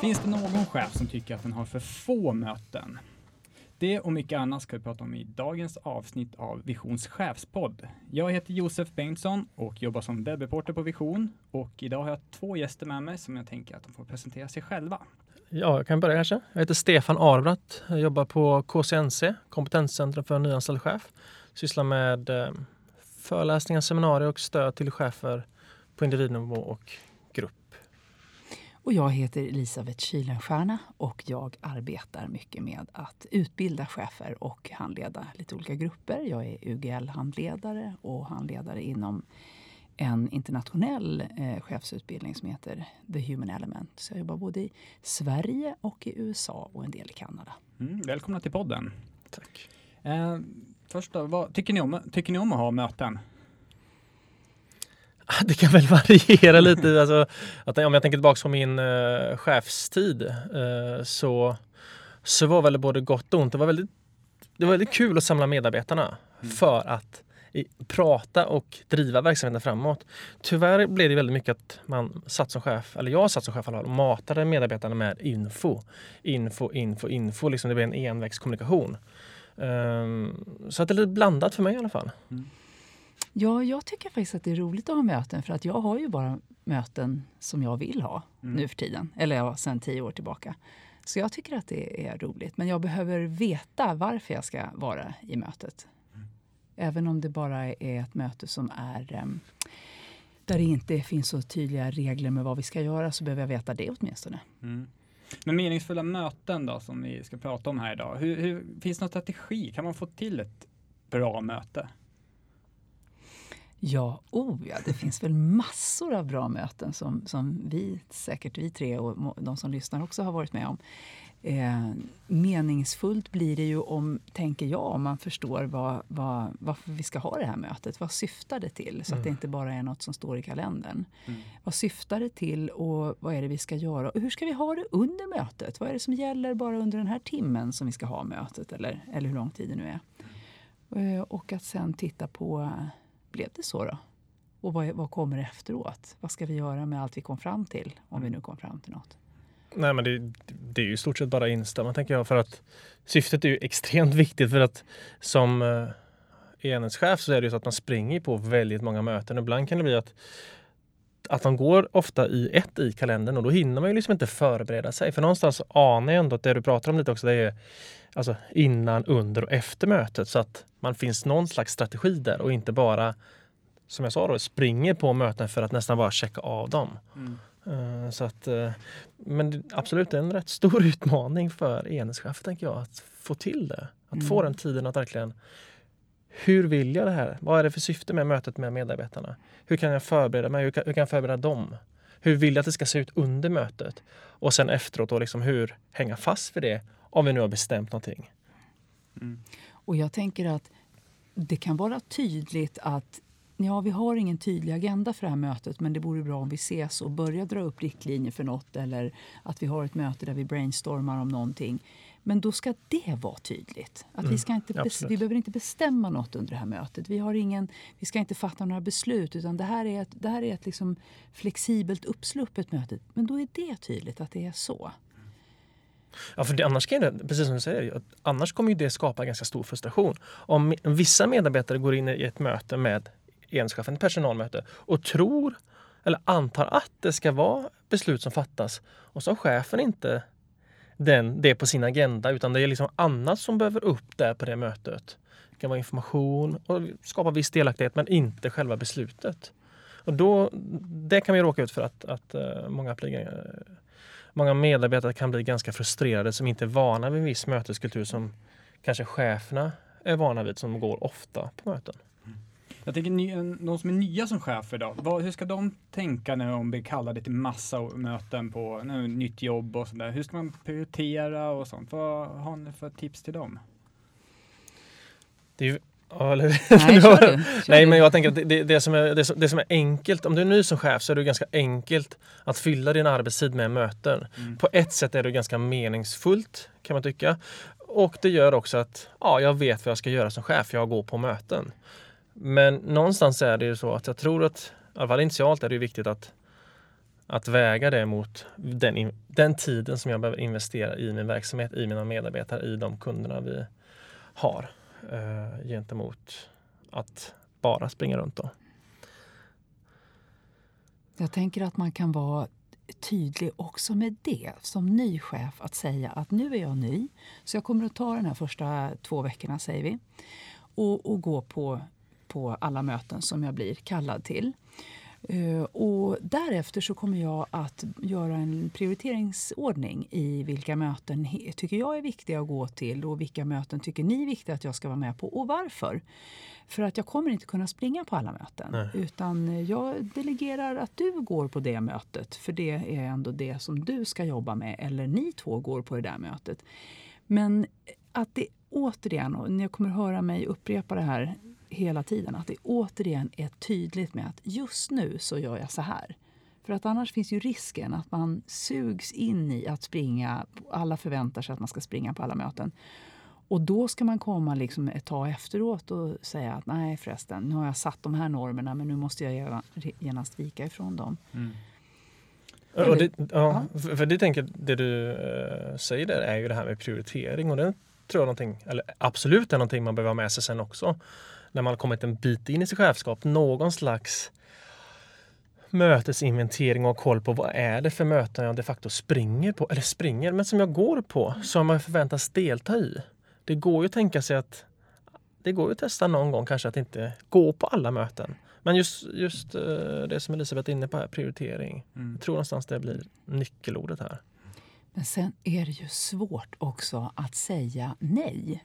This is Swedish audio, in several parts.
Finns det någon chef som tycker att den har för få möten? Det och mycket annat ska vi prata om i dagens avsnitt av Visions chefspodd. Jag heter Josef Bengtsson och jobbar som webbreporter på Vision. Och idag har jag två gäster med mig som jag tänker att de får presentera sig själva. Ja, jag kan börja kanske. Jag heter Stefan Arbratt. Jag jobbar på KCNC, Kompetenscentrum för nyanställd chef. Sysslar med eh, föreläsningar, seminarier och stöd till chefer på individnivå och grupp. Och jag heter Elisabeth Kylenstierna och jag arbetar mycket med att utbilda chefer och handleda lite olika grupper. Jag är UGL-handledare och handledare inom en internationell eh, chefsutbildning som heter The Human Element. Så jag jobbar både i Sverige och i USA och en del i Kanada. Mm, välkomna till podden. Tack. Eh, först då, vad, tycker, ni om, tycker ni om att ha möten? Det kan väl variera lite. Alltså, att om jag tänker tillbaka på min uh, chefstid uh, så, så var väl både gott och ont. Det var väldigt, det var väldigt kul att samla medarbetarna mm. för att i, prata och driva verksamheten framåt. Tyvärr blev det väldigt mycket att man satt som chef, eller jag satt som chef och matade medarbetarna med info. Info, info, info. Liksom det blev en envägskommunikation. Um, så att det är lite blandat för mig i alla fall. Mm. Ja, jag tycker faktiskt att det är roligt att ha möten för att jag har ju bara möten som jag vill ha mm. nu för tiden. Eller ja, sedan tio år tillbaka. Så jag tycker att det är roligt. Men jag behöver veta varför jag ska vara i mötet. Mm. Även om det bara är ett möte som är um, där det inte finns så tydliga regler med vad vi ska göra så behöver jag veta det åtminstone. Mm. Men meningsfulla möten då som vi ska prata om här idag. Hur, hur, finns det någon strategi? Kan man få till ett bra möte? Ja, oh ja, det finns väl massor av bra möten som, som vi, säkert vi tre och de som lyssnar också har varit med om. Eh, meningsfullt blir det ju om, tänker jag, om man förstår vad, vad, varför vi ska ha det här mötet. Vad syftar det till? Så mm. att det mm. inte bara är något som står i kalendern. Mm. Vad syftar det till och vad är det vi ska göra? Och hur ska vi ha det under mötet? Vad är det som gäller bara under den här timmen som vi ska ha mötet? Eller, eller hur lång tid det nu är. Mm. Eh, och att sen titta på blev det så då? Och vad, vad kommer efteråt? Vad ska vi göra med allt vi kom fram till? Om vi nu kom fram till något. Nej, men det, det är ju i stort sett bara instämma tänker jag. För att syftet är ju extremt viktigt för att som eh, enhetschef så är det ju så att man springer på väldigt många möten. Ibland kan det bli att att de går ofta i ett i kalendern och då hinner man ju liksom inte förbereda sig. För någonstans anar jag ändå att det du pratar om lite också, det är alltså innan, under och efter mötet så att man finns någon slags strategi där och inte bara som jag sa då, springer på möten för att nästan bara checka av dem. Mm. Uh, så att, uh, men absolut, det är en rätt stor utmaning för enhetschefer tänker jag, att få till det. Att mm. få den tiden att verkligen hur vill jag det här? Vad är det för syfte med mötet med medarbetarna? Hur kan jag förbereda mig? Hur kan, hur kan jag förbereda dem? Hur vill jag att det ska se ut under mötet? Och sen efteråt, då liksom hur hänga fast vid det om vi nu har bestämt någonting. Mm. Och jag tänker att det kan vara tydligt att ja, vi har ingen tydlig agenda för det här mötet men det vore bra om vi ses och börjar dra upp riktlinjer för något eller att vi har ett möte där vi brainstormar om någonting. Men då ska det vara tydligt. Att mm, vi, ska inte vi behöver inte bestämma något under det här mötet. Vi, har ingen, vi ska inte fatta några beslut. utan Det här är ett, det här är ett liksom flexibelt uppsluppet möte. Men då är det tydligt att det är så. Ja, för det, annars kan det, precis som du säger, annars kommer det skapa ganska stor frustration. Om vissa medarbetare går in i ett möte med enhetschefen, ett personalmöte, och tror eller antar att det ska vara beslut som fattas och så har chefen inte den, det på sin agenda utan det är liksom annat som behöver upp där på det mötet. Det kan vara information och skapa viss delaktighet men inte själva beslutet. Och då, det kan vi råka ut för att, att eh, många, eh, många medarbetare kan bli ganska frustrerade som inte är vana vid en viss möteskultur som kanske cheferna är vana vid som går ofta på möten. Jag tänker de som är nya som chefer då, vad, hur ska de tänka när de blir kallade till massa möten på nu, nytt jobb och sådär? Hur ska man prioritera och sånt? Vad har ni för tips till dem? Det är eller, Nej, kör du, kör Nej men jag tänker att det, det, det, som är, det, som, det som är enkelt, om du är ny som chef så är det ganska enkelt att fylla din arbetstid med möten. Mm. På ett sätt är det ganska meningsfullt kan man tycka. Och det gör också att ja, jag vet vad jag ska göra som chef, jag går på möten. Men någonstans är det ju så att jag tror att, i alla fall initialt är det viktigt att, att väga det mot den, den tiden som jag behöver investera i min verksamhet, i mina medarbetare, i de kunderna vi har eh, gentemot att bara springa runt. Då. Jag tänker att man kan vara tydlig också med det som ny chef att säga att nu är jag ny så jag kommer att ta de här första två veckorna säger vi och, och gå på, på alla möten som jag blir kallad till. Uh, och därefter så kommer jag att göra en prioriteringsordning i vilka möten tycker jag är viktiga att gå till och vilka möten tycker ni är viktiga att jag ska vara med på och varför. För att jag kommer inte kunna springa på alla möten. Nej. Utan jag delegerar att du går på det mötet för det är ändå det som du ska jobba med. Eller ni två går på det där mötet. Men att det återigen, och ni kommer höra mig upprepa det här hela tiden, att det återigen är tydligt med att just nu så gör jag så här. För att annars finns ju risken att man sugs in i att springa. Alla förväntar sig att man ska springa på alla möten. Och då ska man komma liksom ett tag efteråt och säga att nej förresten, nu har jag satt de här normerna men nu måste jag genast vika ifrån dem. Mm. Och det, ja, för, det tänker det du äh, säger där är ju det här med prioritering och det tror jag någonting, eller absolut är någonting man behöver ha med sig sen också. När man har kommit en bit in i sitt chefskap, någon slags mötesinventering och koll på vad är det för möten jag de facto springer på, eller springer, men som jag går på, som jag förväntas delta i det går ju att tänka sig att det går ju att testa någon gång kanske att inte gå på alla möten. Men just, just eh, det som Elisabeth är inne på här, prioritering. Mm. Jag tror någonstans det blir nyckelordet här. Men sen är det ju svårt också att säga nej.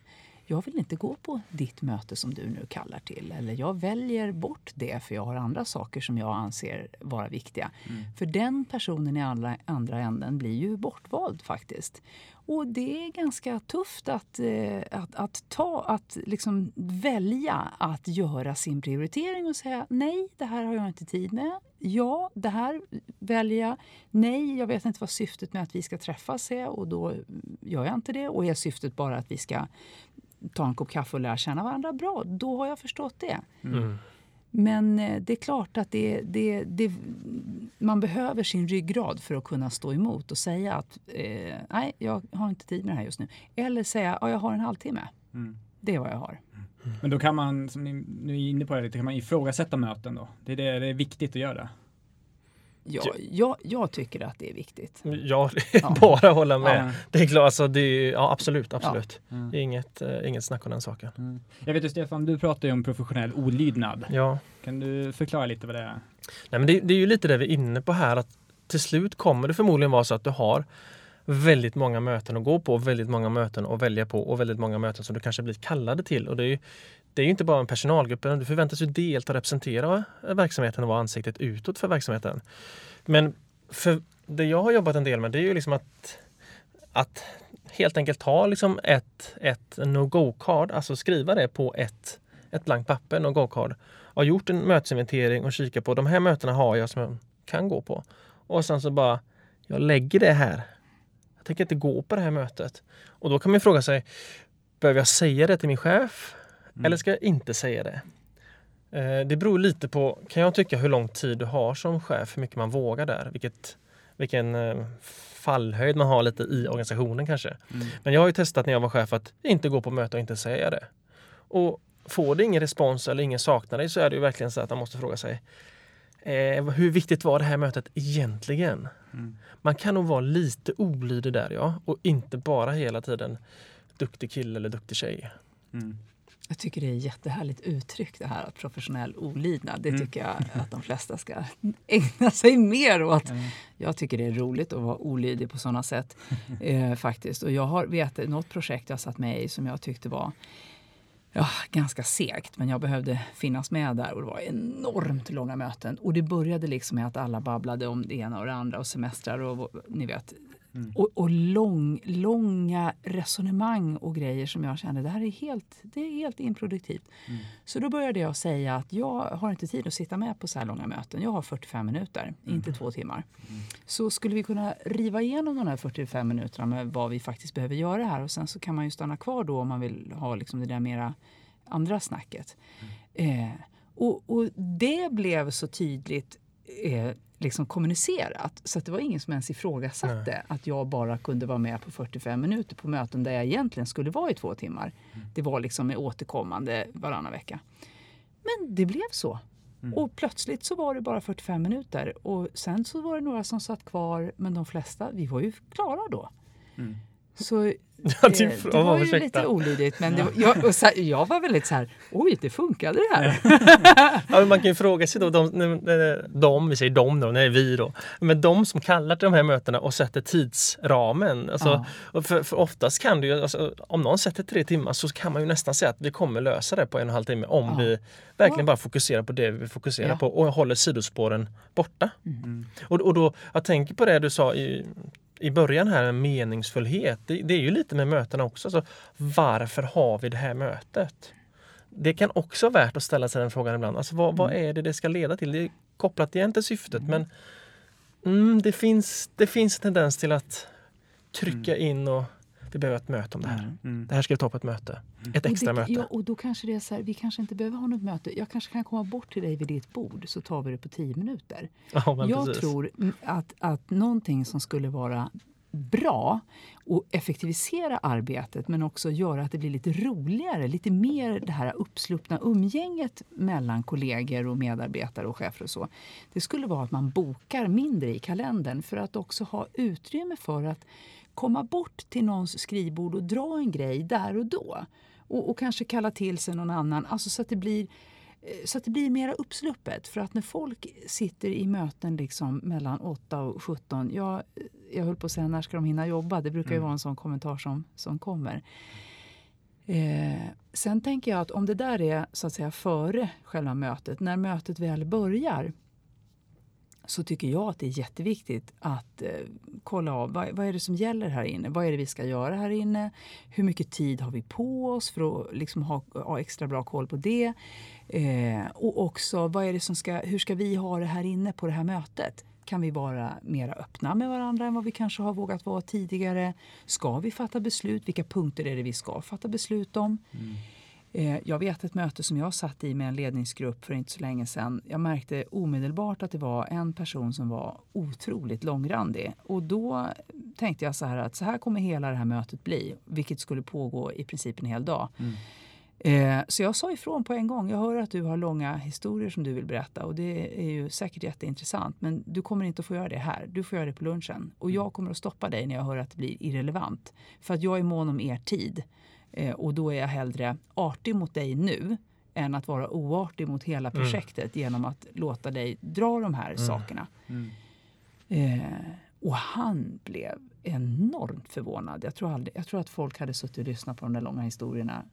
Jag vill inte gå på ditt möte som du nu kallar till. Eller jag väljer bort det för jag har andra saker som jag anser vara viktiga. Mm. För den personen i andra, andra änden blir ju bortvald faktiskt. Och det är ganska tufft att, eh, att, att, ta, att liksom välja att göra sin prioritering och säga nej, det här har jag inte tid med. Ja, det här väljer jag. Nej, jag vet inte vad syftet med att vi ska träffas är och då gör jag inte det. Och är syftet bara att vi ska ta en kopp kaffe och lära känna varandra, bra, då har jag förstått det. Mm. Men eh, det är klart att det, det, det, man behöver sin ryggrad för att kunna stå emot och säga att eh, nej, jag har inte tid med det här just nu. Eller säga att jag har en halvtimme. Mm. Det är vad jag har. Mm. Men då kan man, som ni nu är inne på det lite, kan man ifrågasätta möten då? Det är, det, det är viktigt att göra. Ja, jag, jag tycker att det är viktigt. Ja, ja. bara hålla med. Ja. Det är klart, alltså det, ja, absolut, absolut. Ja. Mm. Inget, uh, inget snack om den saken. Mm. Jag vet ju Stefan, du pratar ju om professionell olydnad. Ja. Kan du förklara lite vad det är? Nej, men det, det är ju lite det vi är inne på här, att till slut kommer det förmodligen vara så att du har väldigt många möten att gå på, väldigt många möten att välja på och väldigt många möten som du kanske blir kallade till. Och det är ju, det är ju inte bara en personalgrupp, du förväntas ju delta och representera eh, verksamheten och vara ansiktet utåt för verksamheten. Men för det jag har jobbat en del med det är ju liksom att, att helt enkelt ta liksom ett, ett no-go-card, alltså skriva det på ett, ett blankt papper, no-go-card. Har gjort en mötesinventering och kika på de här mötena har jag som jag kan gå på. Och sen så bara, jag lägger det här. Jag tänker inte gå på det här mötet. Och då kan man fråga sig, behöver jag säga det till min chef? Mm. Eller ska jag inte säga det? Eh, det beror lite på, kan jag tycka, hur lång tid du har som chef, hur mycket man vågar där. Vilket, vilken eh, fallhöjd man har lite i organisationen kanske. Mm. Men jag har ju testat när jag var chef att inte gå på möte och inte säga det. Och får det ingen respons eller ingen saknar dig så är det ju verkligen så att man måste fråga sig eh, hur viktigt var det här mötet egentligen? Mm. Man kan nog vara lite olydig där ja, och inte bara hela tiden duktig kille eller duktig tjej. Mm. Jag tycker det är jättehärligt uttryck det här att professionell olydnad. Det mm. tycker jag att de flesta ska ägna sig mer åt. Mm. Jag tycker det är roligt att vara olydig på sådana sätt. eh, faktiskt. Och jag har vet, något projekt jag satt med i som jag tyckte var ja, ganska segt, men jag behövde finnas med där och det var enormt långa möten. Och det började liksom med att alla babblade om det ena och det andra och semestrar och ni vet, Mm. Och, och lång, långa resonemang och grejer som jag kände det här är helt, det är helt improduktivt. Mm. Så då började jag säga att jag har inte tid att sitta med på så här långa möten. Jag har 45 minuter, mm. inte två timmar. Mm. Så skulle vi kunna riva igenom de här 45 minuterna med vad vi faktiskt behöver göra här och sen så kan man ju stanna kvar då om man vill ha liksom det där mera andra snacket. Eh, och, och, det blev så tydligt eh, liksom kommunicerat så att det var ingen som ens ifrågasatte Nej. att jag bara kunde vara med på 45 minuter på möten där jag egentligen skulle vara i två timmar. Mm. Det var liksom återkommande varannan vecka. Men det blev så. Mm. Och plötsligt så var det bara 45 minuter. Och sen så var det några som satt kvar, men de flesta, vi var ju klara då. Mm. Så Ja, det, det var ju lite olydigt, men var, jag, så, jag var väldigt så här, oj, det funkade det här. ja, man kan ju fråga sig då, de, de, vi säger de då, nej vi då, men de som kallar till de här mötena och sätter tidsramen. Alltså, ja. för, för oftast kan det ju, alltså, om någon sätter tre timmar så kan man ju nästan säga att vi kommer lösa det på en och en halv timme om ja. vi verkligen bara fokuserar på det vi fokuserar på och håller sidospåren borta. Mm. Och, och då, jag tänker på det du sa i i början här, meningsfullhet, det, det, är ju lite med mötena också. Så varför har vi det här mötet? Det kan också vara värt att ställa sig den frågan ibland. Alltså vad, mm. vad är det det ska leda till? Det är kopplat igen till syftet mm. men mm, det, finns, det finns en tendens till att trycka mm. in och vi behöver ett möte om det här. Mm. mm. Det här ska vi ta på ett möte. Mm. Ett extra det, möte. Ja, och då kanske det är så här, vi kanske inte behöver ha något möte. Jag kanske kan komma bort till dig vid ditt bord så tar vi det på tio minuter. Ja, jag precis. tror att, att någonting som skulle vara bra och effektivisera arbetet men också göra att det blir lite roligare, lite mer det här uppsluppna umgänget mellan kollegor och medarbetare och chefer och så. Det skulle vara att man bokar mindre i kalendern för att också ha utrymme för att komma bort till någons skrivbord och dra en grej där och då. Och, och kanske kalla till sig någon annan, alltså så att det blir eh, så att det blir mer uppsluppet. För att när folk sitter i möten liksom mellan 8 och 17, jag, jag höll på att säga när ska de hinna jobba? Det brukar ju mm. vara en sån kommentar som, som kommer. Eh, sen tänker jag att om det där är så att säga före själva mötet, när mötet väl börjar så tycker jag att det är jätteviktigt att eh, kolla av vad, vad, är det som gäller här inne. Vad är det vi ska göra här inne? Hur mycket tid har vi på oss för att liksom ha, ha extra bra koll på det? Eh, och också vad är det som ska, hur ska vi ha det här inne på det här mötet? Kan vi vara mer öppna med varandra än vad vi kanske har vågat vara tidigare? Ska vi fatta beslut? Vilka punkter är det vi ska fatta beslut om? Mm. Eh, jag vet ett möte som jag satt i med en ledningsgrupp för inte så länge sedan. Jag märkte omedelbart att det var en person som var otroligt långrandig. Och då tänkte jag så här att så här kommer hela det här mötet bli, vilket skulle pågå i princip en hel dag. Mm. Eh, så jag sa ifrån på en gång. Jag hör att du har långa historier som du vill berätta och det är ju säkert jätteintressant. Men du kommer inte att få göra det här. Du får göra det på lunchen. Och jag kommer att stoppa dig när jag hör att det blir irrelevant. För att jag är mån om er tid. Eh, och då är jag hellre artig mot dig nu än att vara oartig mot hela mm. projektet mm. genom att låta dig dra de här mm. sakerna. Mm. Eh, och han blev enormt förvånad. Jag tror, aldrig, jag tror att folk hade suttit och lyssnat på de där långa historierna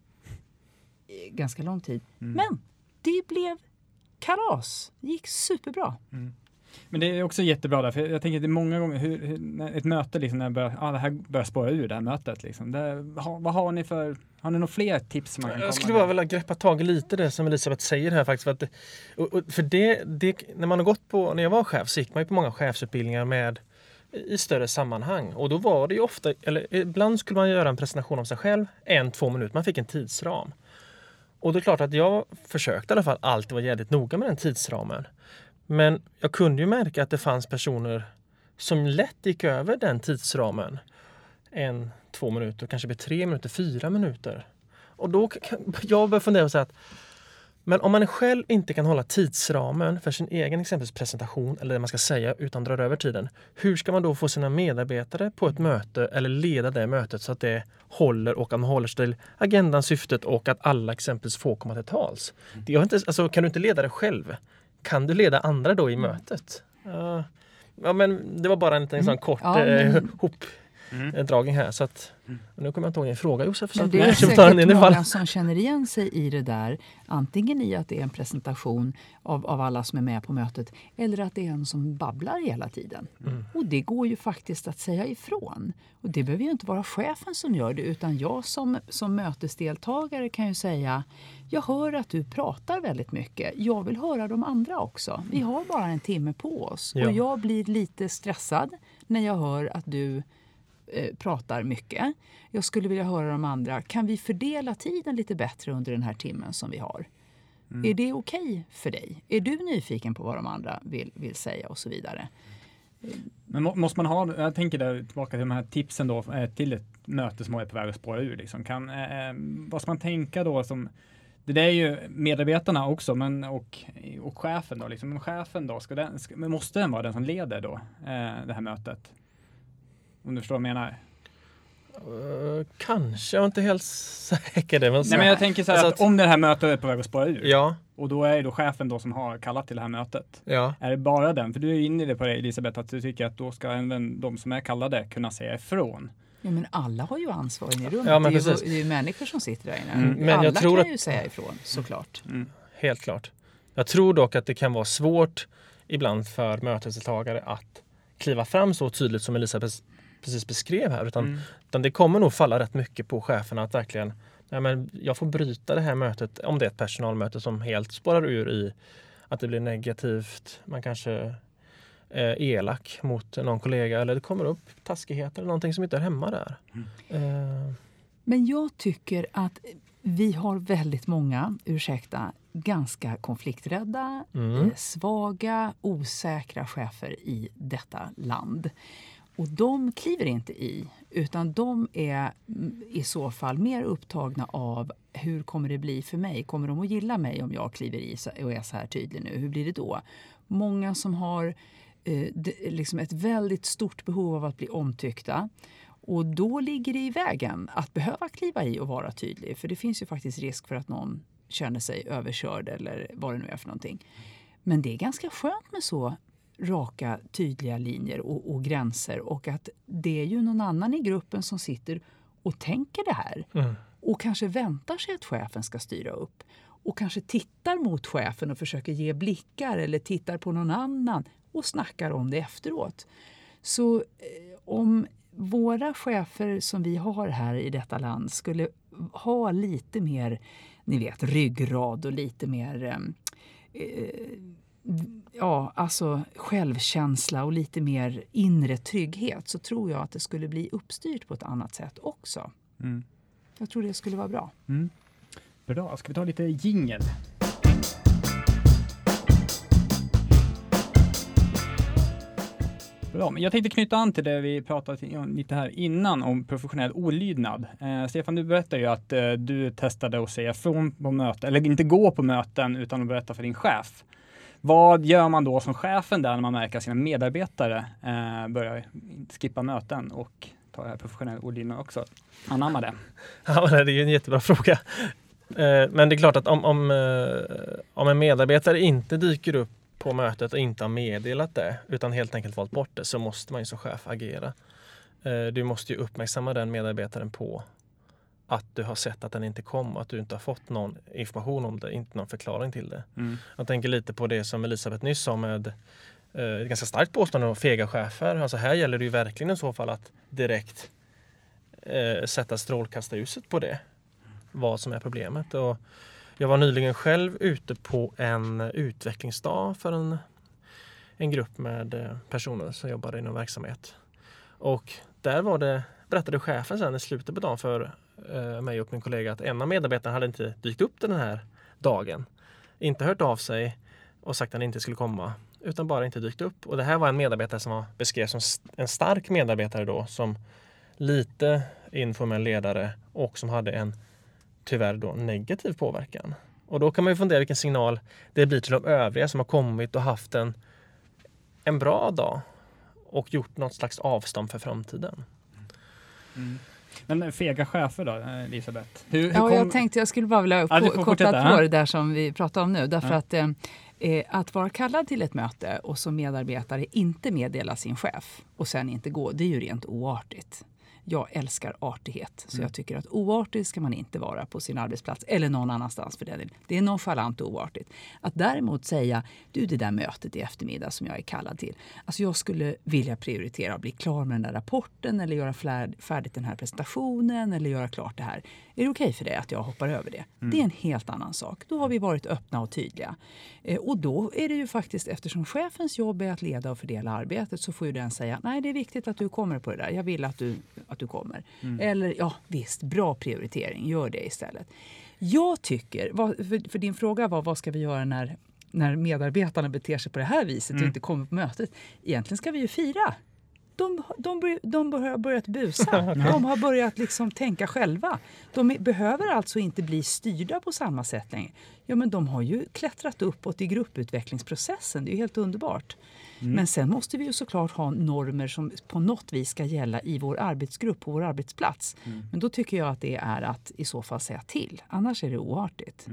ganska lång tid. Mm. Men det blev kalas. Det gick superbra. Mm. Men det är också jättebra där, för jag tänker att det är många gånger, hur, hur, ett möte liksom, när börjar, ah, det här börjar spåra ur det här mötet. Liksom. Det, ha, vad har ni för, har ni några fler tips? Man kan jag skulle bara vilja greppa tag i lite det som Elisabeth säger här faktiskt. För, att, och, och, för det, det, när man har gått på, när jag var chef så gick man ju på många chefsutbildningar med i större sammanhang och då var det ju ofta, eller ibland skulle man göra en presentation om sig själv, en, två minuter, man fick en tidsram. Och det är klart att jag försökte i alla fall alltid vara jävligt noga med den tidsramen. Men jag kunde ju märka att det fanns personer som lätt gick över den tidsramen. En, två minuter, kanske blir tre minuter, fyra minuter. Och då kan jag börja fundera och säga att men om man själv inte kan hålla tidsramen för sin egen exempelvis presentation eller det man ska säga utan drar över tiden. Hur ska man då få sina medarbetare på ett möte eller leda det mötet så att det håller och att man håller sig till agendan, syftet och att alla exempelvis får komma till tals. Mm. Det inte, alltså, kan du inte leda det själv? Kan du leda andra då i mm. mötet? Uh, ja, men det var bara en, en mm. sån kort ja, men... eh, hop mm. dragning här. Så att. Nu kommer jag inte ihåg din fråga Josef. Men det är säkert många som känner igen sig i det där. Antingen i att det är en presentation av, av alla som är med på mötet eller att det är en som babblar hela tiden. Mm. Och det går ju faktiskt att säga ifrån. Och det behöver ju inte vara chefen som gör det utan jag som, som mötesdeltagare kan ju säga jag hör att du pratar väldigt mycket. Jag vill höra de andra också. Vi har bara en timme på oss. Ja. Och jag blir lite stressad när jag hör att du Eh, pratar mycket. Jag skulle vilja höra de andra. Kan vi fördela tiden lite bättre under den här timmen som vi har? Mm. Är det okej okay för dig? Är du nyfiken på vad de andra vill, vill säga och så vidare? Men måste man ha, jag tänker där tillbaka till de här tipsen då eh, till ett möte som är på väg att spåra ur. Liksom. Kan, eh, eh, vad ska man tänka då som det där är ju medarbetarna också, men och, och chefen då, liksom. Men chefen då, ska den, ska, måste den vara den som leder då, eh, det här mötet? Om du förstår vad jag menar? Uh, kanske, jag är inte helt säker. Det, men Nej, men jag tänker så här alltså att, att, om det här mötet är på väg att spåra ur. Ja. Och då är det då chefen då som har kallat till det här mötet. Ja. Är det bara den? För du är inne i det på det Elisabeth, att du tycker att då ska även de som är kallade kunna säga ifrån. Ja, men alla har ju ansvar inne i rummet. Ja, men det, är ju, det är ju människor som sitter där inne. Mm, men alla jag tror kan att... ju säga ifrån, såklart. Mm. Helt klart. Jag tror dock att det kan vara svårt ibland för mötesdeltagare att kliva fram så tydligt som Elisabeth precis beskrev här. Utan, mm. utan det kommer nog falla rätt mycket på cheferna att verkligen nej men jag får bryta det här mötet, om det är ett personalmöte som helt spårar ur i att det blir negativt. Man kanske är elak mot någon kollega eller det kommer upp taskigheter eller någonting som inte är hemma där. Mm. Uh. Men jag tycker att vi har väldigt många, ursäkta, ganska konflikträdda, mm. Eh, svaga, osäkra chefer i detta land. Och de kliver inte i, utan de är i så fall mer upptagna av hur kommer det bli för mig? Kommer de att gilla mig om jag kliver i och är så här tydlig nu? Hur blir det då? Många som har eh, liksom ett väldigt stort behov av att bli omtyckta. Och då ligger det i vägen att behöva kliva i och vara tydlig. För det finns ju faktiskt risk för att någon känner sig överkörd eller vad det nu är för någonting. Men det är ganska skönt med så raka, tydliga linjer och, och, gränser och att det är ju någon annan i gruppen som sitter och tänker det här mm. och kanske väntar sig att chefen ska styra upp och kanske tittar mot chefen och försöker ge blickar eller tittar på någon annan och snackar om det efteråt. Så eh, om våra chefer som vi har här i detta land skulle ha lite mer ni vet, ryggrad och lite mer eh, eh ja, alltså självkänsla och lite mer inre trygghet så tror jag att det skulle bli uppstyrt på ett annat sätt också. Mm. Jag tror det skulle vara bra. Mm. Bra, ska vi ta lite jingel? Bra, men jag tänkte knyta an till det vi pratade lite här innan om professionell olydnad. Eh, Stefan, du berättade ju att eh, du testade att säga från på möten, eller inte gå på möten utan att berätta för din chef. Vad gör man då som chefen där när man märker att sina medarbetare eh, börjar skippa möten och ta det här professionella ordlinjen också? Anamma det. Ja, det är ju en jättebra fråga. Eh, men det är klart att om, om, eh, om en medarbetare inte dyker upp på mötet och inte har meddelat det utan helt enkelt valt bort det så måste man ju som chef agera. Eh, du måste ju uppmärksamma den medarbetaren på att du har sett att den inte kom, att du inte har fått någon information om det, inte någon förklaring till det. Mm. Jag tänker lite på det som Elisabeth nyss sa med eh, ett ganska starkt påstående om fega chefer. Alltså här gäller det ju verkligen i så fall att direkt eh, sätta strålkastarljuset på det. Vad som är problemet. Och jag var nyligen själv ute på en utvecklingsdag för en, en grupp med eh, personer som jobbade inom verksamhet. Och där var det, berättade chefen sen i slutet på dagen för Eh, mig och min kollega att en av medarbetarna hade inte dykt upp den här dagen. Inte hört av sig och sagt att han inte skulle komma utan bara inte dykt upp. Och det här var en medarbetare som var beskrevs som en stark medarbetare då som lite informell ledare och som hade en tyvärr då negativ påverkan. Och då kan man ju fundera vilken signal det blir till de övriga som har kommit och haft en, en bra dag och gjort något slags avstånd för framtiden. Mm. Men fega chefer då, Elisabeth? Hur, hur ja, kom... jag tänkte jag skulle bara vilja ja, koppla på det där som vi pratar om nu. Därför ja. att eh, eh, att vara kallad till ett möte och som medarbetare inte meddela sin chef och sen inte gå, det är ju rent oartigt jag älskar artighet. Så mm. jag tycker att oartig ska man inte vara på sin arbetsplats eller någon annanstans för den Det är nonchalant och oartigt. Att däremot säga, du det där mötet i eftermiddag som jag är kallad till. Alltså jag skulle vilja prioritera att bli klar med den där rapporten eller göra färdigt den här presentationen eller göra klart det här. Är det okej okay för dig att jag hoppar över det? Mm. Det är en helt annan sak. Då har vi varit öppna och tydliga. Eh, och då är det ju faktiskt, eftersom chefens jobb är att leda och fördela arbetet, så får ju den säga, nej det är viktigt att du kommer på det där. Jag vill att du att du kommer. Mm. Eller ja, visst, bra prioritering, gör det istället. Jag tycker, för din fråga var vad ska vi göra när, när medarbetarna beter sig på det här viset och Mm. inte kommer på mötet. Egentligen ska vi ju fira. De, de, de har börjat busa. De har börjat liksom tänka själva. De behöver alltså inte bli styrda på samma sätt längre. Ja, men de har ju klättrat uppåt i grupputvecklingsprocessen. Det är helt underbart. Men sen måste vi ju såklart ha normer som på något vis ska gälla i vår arbetsgrupp, på vår arbetsplats. Men då tycker jag att det är att i så fall säga till. Annars är det oartigt.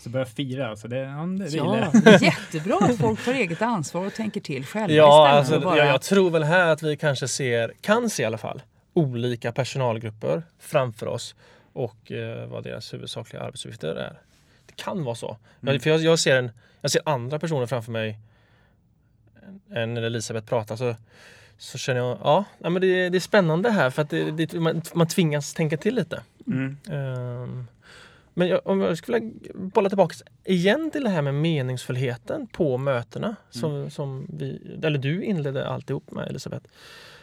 Så börja fira, alltså det, ja, det, Ja, jättebra att folk tar eget ansvar och tänker till själva Ja, alltså, bara... jag, jag tror väl här att vi kanske ser, kan se i alla fall, olika personalgrupper framför oss och eh, vad deras huvudsakliga arbetsuppgifter är. Det kan vara så. Mm. Jag, för jag, jag, ser en, jag ser andra personer framför mig än när Elisabeth pratar. Så, så känner jag, ja, men det, det är spännande här för att det, det, man, man tvingas tänka till lite. Mm. Ehm, men jag, om jag skulle vilja bolla tillbaka igen till det här med meningsfullheten på mötena som, som vi, eller du inledde alltihop med Elisabeth.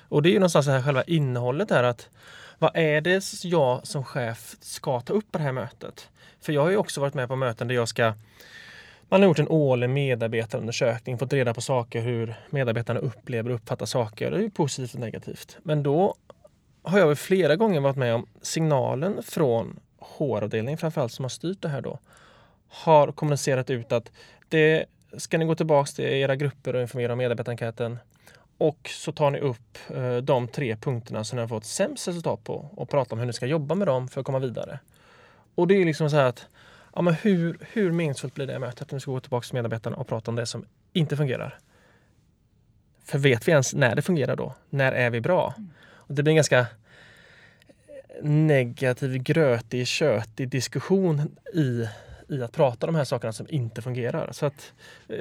Och det är ju någonstans det här själva innehållet här att vad är det jag som chef ska ta upp på det här mötet? För jag har ju också varit med på möten där jag ska man har gjort en årlig medarbetarundersökning, fått reda på saker, hur medarbetarna upplever och uppfattar saker. Det är ju positivt och negativt. Men då har jag väl flera gånger varit med om signalen från HR-avdelningen framförallt som har styrt det här då har kommunicerat ut att det ska ni gå tillbaks till era grupper och informera om medarbetarenkäten och så tar ni upp eh, de tre punkterna som ni har fått sämst resultat på och pratar om hur ni ska jobba med dem för att komma vidare. Och det är liksom så här att ja, men hur, hur meningsfullt blir det mötet när vi ska gå tillbaka till medarbetarna och prata om det som inte fungerar? För vet vi ens när det fungerar då? När är vi bra? Och det blir en ganska negativ, grötig, tjötig diskussion i, i att prata om de här sakerna som inte fungerar. Så att eh,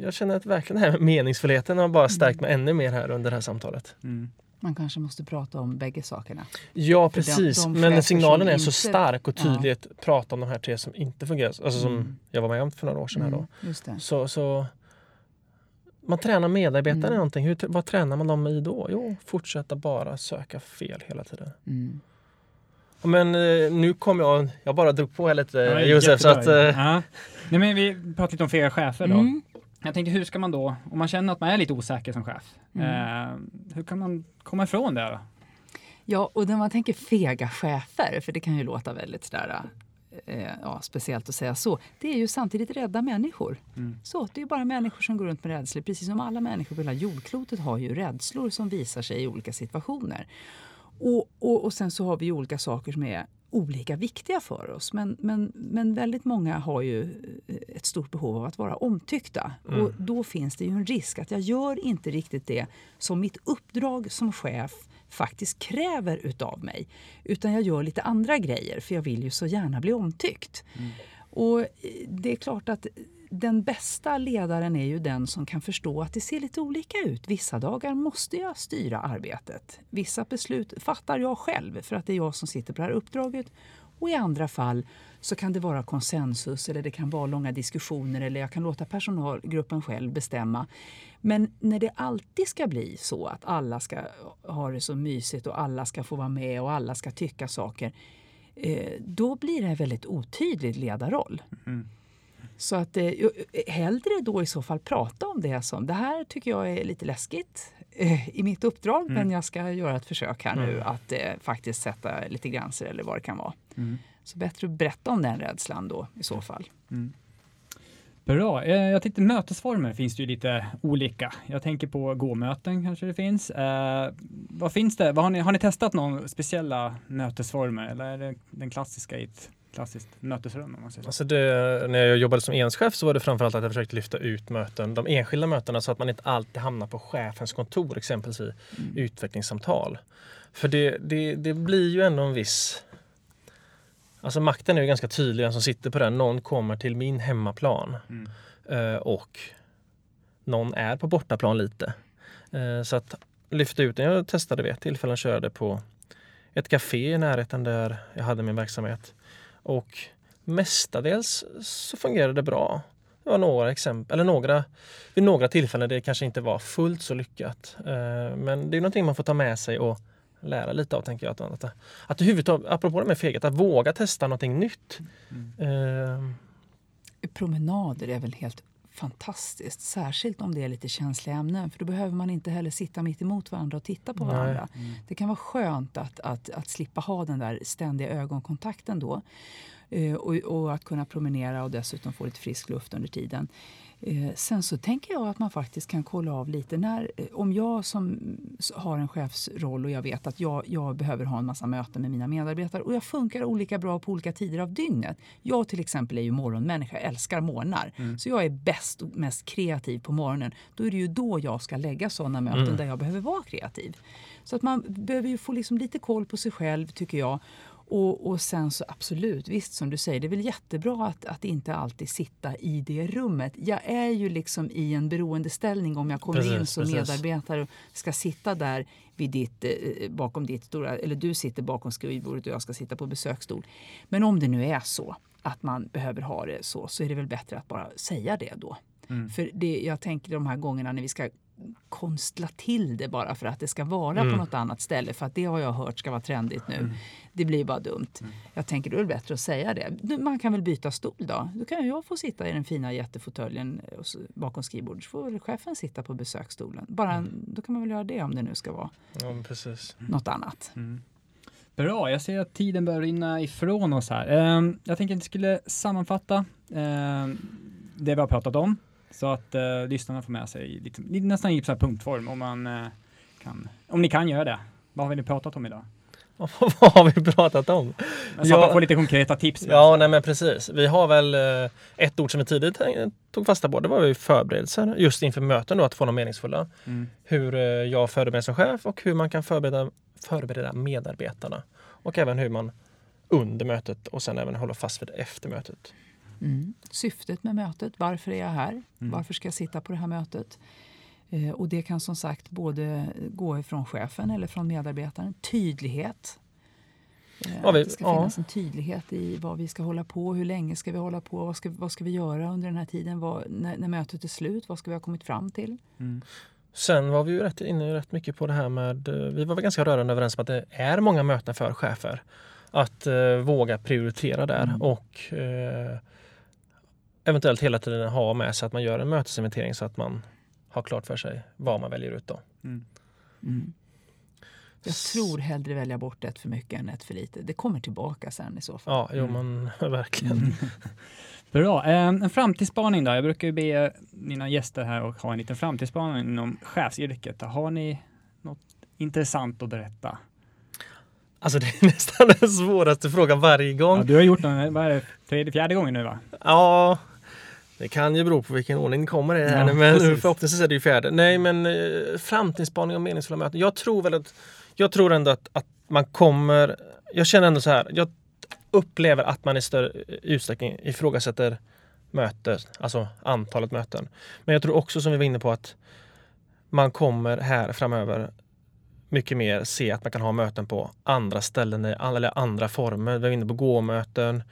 jag känner att verkligen det här meningsfullheten har bara stärkt mig ännu mer här under det här samtalet. Mm. Man kanske måste prata om bägge sakerna. Ja, För de- precis. de Men signalen är så inte- stark och Ja. tydligt prata om de här tre som inte fungerar. Alltså som Mm. jag var med om för några år sedan. Här då. Mm, just det. Så, så man tränar medarbetare Mm. i någonting. Hur, vad tränar man dem i då? Jo, fortsätta bara söka fel hela tiden. Mm. Men eh, nu kom jag, jag bara drog på här lite Ja, Josef. Så att, eh, ja. Nej, men vi pratade lite om fega chefer då. Mm. Jag tänkte, hur ska man då, om man känner att man är lite osäker som chef, Mm. eh, hur kan man komma ifrån det? Då? Ja, och när man tänker fega chefer, för det kan ju låta väldigt sådär, eh, ja, speciellt att säga så, det är ju samtidigt rädda människor. Mm. Så, det är bara människor som går runt med rädslor. Precis som alla människor på hela jordklotet har ju rädslor som visar sig i olika situationer. Och, och, och sen så har vi olika saker som är olika viktiga för oss. Men, men, men väldigt många har ju eh, ett stort behov av att vara omtyckta. Mm. Och då finns det ju en risk att jag gör inte riktigt det som mitt uppdrag som chef faktiskt kräver utav mig. Utan jag gör lite andra grejer för jag vill ju så gärna bli omtyckt. Och eh, det är klart att den bästa ledaren är ju den som kan förstå att det ser lite olika ut. Vissa dagar måste jag styra arbetet. Vissa beslut fattar jag själv för att det är jag som sitter på det här uppdraget. Och i andra fall så kan det vara konsensus eller det kan vara långa diskussioner eller jag kan låta personalgruppen själv bestämma. Men när det alltid ska bli så att alla ska ha det så mysigt och alla ska få vara med och alla ska tycka saker eh, då blir det en väldigt otydlig ledarroll. Mm. Så att eh, hellre då i så fall prata om det som det här tycker jag är lite läskigt eh, i mitt uppdrag Mm. men jag ska göra ett försök här nu Mm. att eh, faktiskt sätta lite gränser eller vad det kan vara. Mm. Så bättre att berätta om den rädslan då i så fall. Mm. Bra. Eh, Jag tänkte mötesformer finns det ju lite olika. Jag tänker på gåmöten kanske det finns. Eh, vad finns det? Vad har, ni, har ni testat någon speciella mötesformer eller är det den klassiska i ett klassiskt mötesrum? Om man säger så? Alltså det, när jag jobbade som enhetschef så var det framförallt att jag försökte lyfta ut möten, de enskilda mötena så att man inte alltid hamnar på chefens kontor exempelvis i Mm. utvecklingssamtal. För det, det, det blir ju ändå en viss... Alltså makten är ju ganska tydlig, den som sitter på den. Någon kommer till min hemmaplan Mm. eh, och någon är på bortaplan lite. Eh, så att lyfta ut den. Jag testade vid ett tillfälle körde på ett café i närheten där jag hade min verksamhet. Och mestadels så fungerade det bra. Det var några exempel, eller några, vid några tillfällen det kanske inte var fullt så lyckat. Eh, Men det är någonting man får ta med sig och lära lite av tänker jag. Att, att, apropå det med feghet, att våga testa någonting nytt. Mm. Eh, Promenader är väl helt fantastiskt. Särskilt om det är lite känsliga ämnen. För då behöver man inte heller sitta mitt emot varandra och titta på varandra. Mm. Det kan vara skönt att, att, att slippa ha den där ständiga ögonkontakten då. Eh, och, och att kunna promenera och dessutom få lite frisk luft under tiden. Eh, sen så tänker jag att man faktiskt kan kolla av lite. När, eh, om jag som har en chefsroll och jag vet att jag, jag behöver ha en massa möten med mina medarbetare och jag funkar olika bra på olika tider av dygnet. Jag till exempel är ju morgonmänniska, jag älskar morgnar. Så jag är bäst och mest kreativ på morgonen. Då är det ju då jag ska lägga sådana möten Mm. där jag behöver vara kreativ. Så att man behöver ju få liksom lite koll på sig själv tycker jag. Och, och sen så absolut, visst som du säger, det är väl jättebra att, att inte alltid sitta i det rummet. Jag är ju liksom i en beroendeställning om jag kommer in Precis, som precis. medarbetare och ska sitta där vid ditt, eh, bakom ditt stora, eller du sitter bakom skrivbordet och jag ska sitta på besöksstol. Men om det nu är så att man behöver ha det så, så är det väl bättre att bara säga det då. Mm. För det, jag tänker de här gångerna när vi ska konstla till det bara för att det ska vara på Mm. något annat ställe. För att det har jag hört ska vara trendigt nu. Det blir bara dumt. Jag tänker då är det bättre att säga det. Man kan väl byta stol då? Då kan jag få sitta i den fina jättefåtöljen eh, bakom skrivbordet. Så får väl chefen sitta på besöksstolen. Bara, Då kan man väl göra det om det nu ska vara ja, precis. något annat. Mm. Bra, jag ser att tiden börjar rinna ifrån oss här. Ehm, jag tänkte att vi skulle sammanfatta ehm, det vi har pratat om så att uh, lyssnarna får med sig lite, nästan i så punktform om man eh, kan, om ni kan göra det. Vad har vi pratat om idag? Vad har vi pratat om? Men så att Ja. man får lite konkreta tips. Ja, nej men precis. Vi har väl eh, ett ord som vi tidigt eh, tog fasta på. Det var ju förberedelser just inför möten då, att få dem meningsfulla. Mm. Hur eh, jag förbereder mig som chef och hur man kan förbereda, förbereda medarbetarna. Och även hur man under mötet och sen även hålla fast vid det efter mötet. Mm. Syftet med mötet. Varför är jag här? Mm. Varför ska jag sitta på det här mötet? Eh, och det kan som sagt både gå ifrån chefen eller från medarbetaren. Tydlighet. Eh, Ja, vi- att det ska ja. finnas en tydlighet i vad vi ska hålla på, hur länge ska vi hålla på, vad ska, vad ska vi göra under den här tiden, vad, när, när mötet är slut, vad ska vi ha kommit fram till? Mm. Sen var vi ju rätt inne rätt mycket på det här med, eh, vi var väl ganska rörande överens om att det är många möten för chefer. Att eh, våga prioritera där Mm. och eh, eventuellt hela tiden ha med sig att man gör en mötesinventering så att man har klart för sig vad man väljer ut då. Mm. Mm. Jag tror hellre välja bort ett för mycket än ett för lite. Det kommer tillbaka sen i så fall. Ja, jo men verkligen. Mm. Bra. Eh, en framtidsspaning då. Jag brukar ju be mina gäster här och ha en liten framtidsspaning inom chefsyrket. Har ni något intressant att berätta? Alltså det är nästan den svåraste frågan varje gång. Ja, du har gjort den, vad är det, tredje, fjärde gången nu va? Ja, det kan ju bero på vilken ordning det kommer i det här Ja, men precis. förhoppningsvis är det ju fjärde. Nej men eh, framtidsspaning och meningsfulla möten. Jag tror väl att jag tror ändå att, att man kommer, jag känner ändå så här, jag upplever att man i större utsträckning ifrågasätter möten, alltså antalet möten. Men jag tror också som vi var inne på att man kommer här framöver mycket mer se att man kan ha möten på andra ställen i- eller andra former. Vi var inne på gåmöten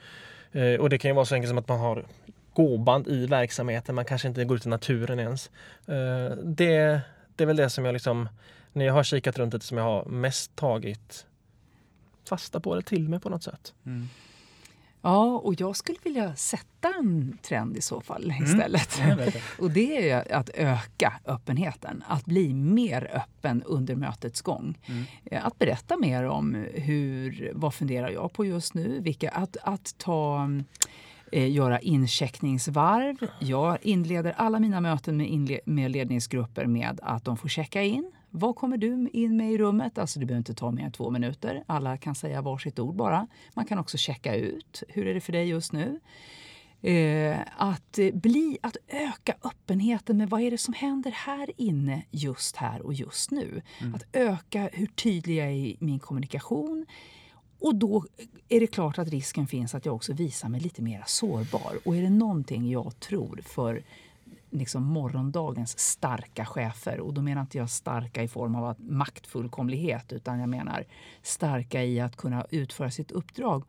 eh, och det kan ju vara så enkelt som att man har gåband i verksamheten. Man kanske inte går ut i naturen ens. Eh, Det, det är väl det som jag liksom, när jag har kikat runt lite, som jag har mest tagit fasta på eller till mig på något sätt. Mm. Ja, och jag skulle vilja sätta en trend i så fall istället. Jag vet det. Och det är att öka öppenheten, att bli mer öppen under mötets gång. Mm. Eh, Att berätta mer om hur, vad funderar jag på just nu, vilka, att, att ta eh, göra incheckningsvarv. Jag inleder alla mina möten med, inle- med ledningsgrupper med att de får checka in. Vad kommer du in med i rummet? Alltså det behöver inte ta mer än två minuter. Alla kan säga varsitt ord bara. Man kan också checka ut. Hur är det för dig just nu? Eh, att, eh, bli, att öka öppenheten med vad är det som händer här inne just här och just nu. Att öka hur tydlig jag är i min kommunikation. Och då är det klart att risken finns att jag också visar mig lite mer sårbar. Och är det någonting jag tror för liksom morgondagens starka chefer, och då menar inte jag starka i form av maktfullkomlighet, utan jag menar starka i att kunna utföra sitt uppdrag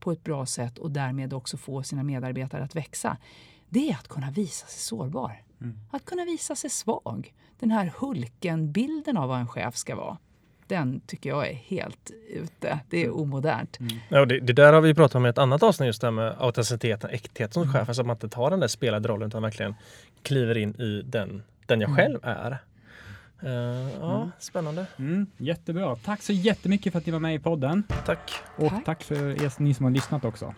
på ett bra sätt och därmed också få sina medarbetare att växa. Det är att kunna visa sig sårbar. Mm. Att kunna visa sig svag. Den här Hulken-bilden av vad en chef ska vara den tycker jag är helt ute. Det är mm. omodernt. Mm. Ja, det, det, där har vi pratat om i ett annat avsnitt, just det här med autenticitet och äkthet som mm. chef. Alltså att man inte tar den där spelade rollen utan verkligen kliver in i den, den jag mm. själv är. Uh, ja, mm. spännande. Mm, jättebra. Tack så jättemycket för att ni var med i podden. Tack. Och tack, tack för er, ni som har lyssnat också.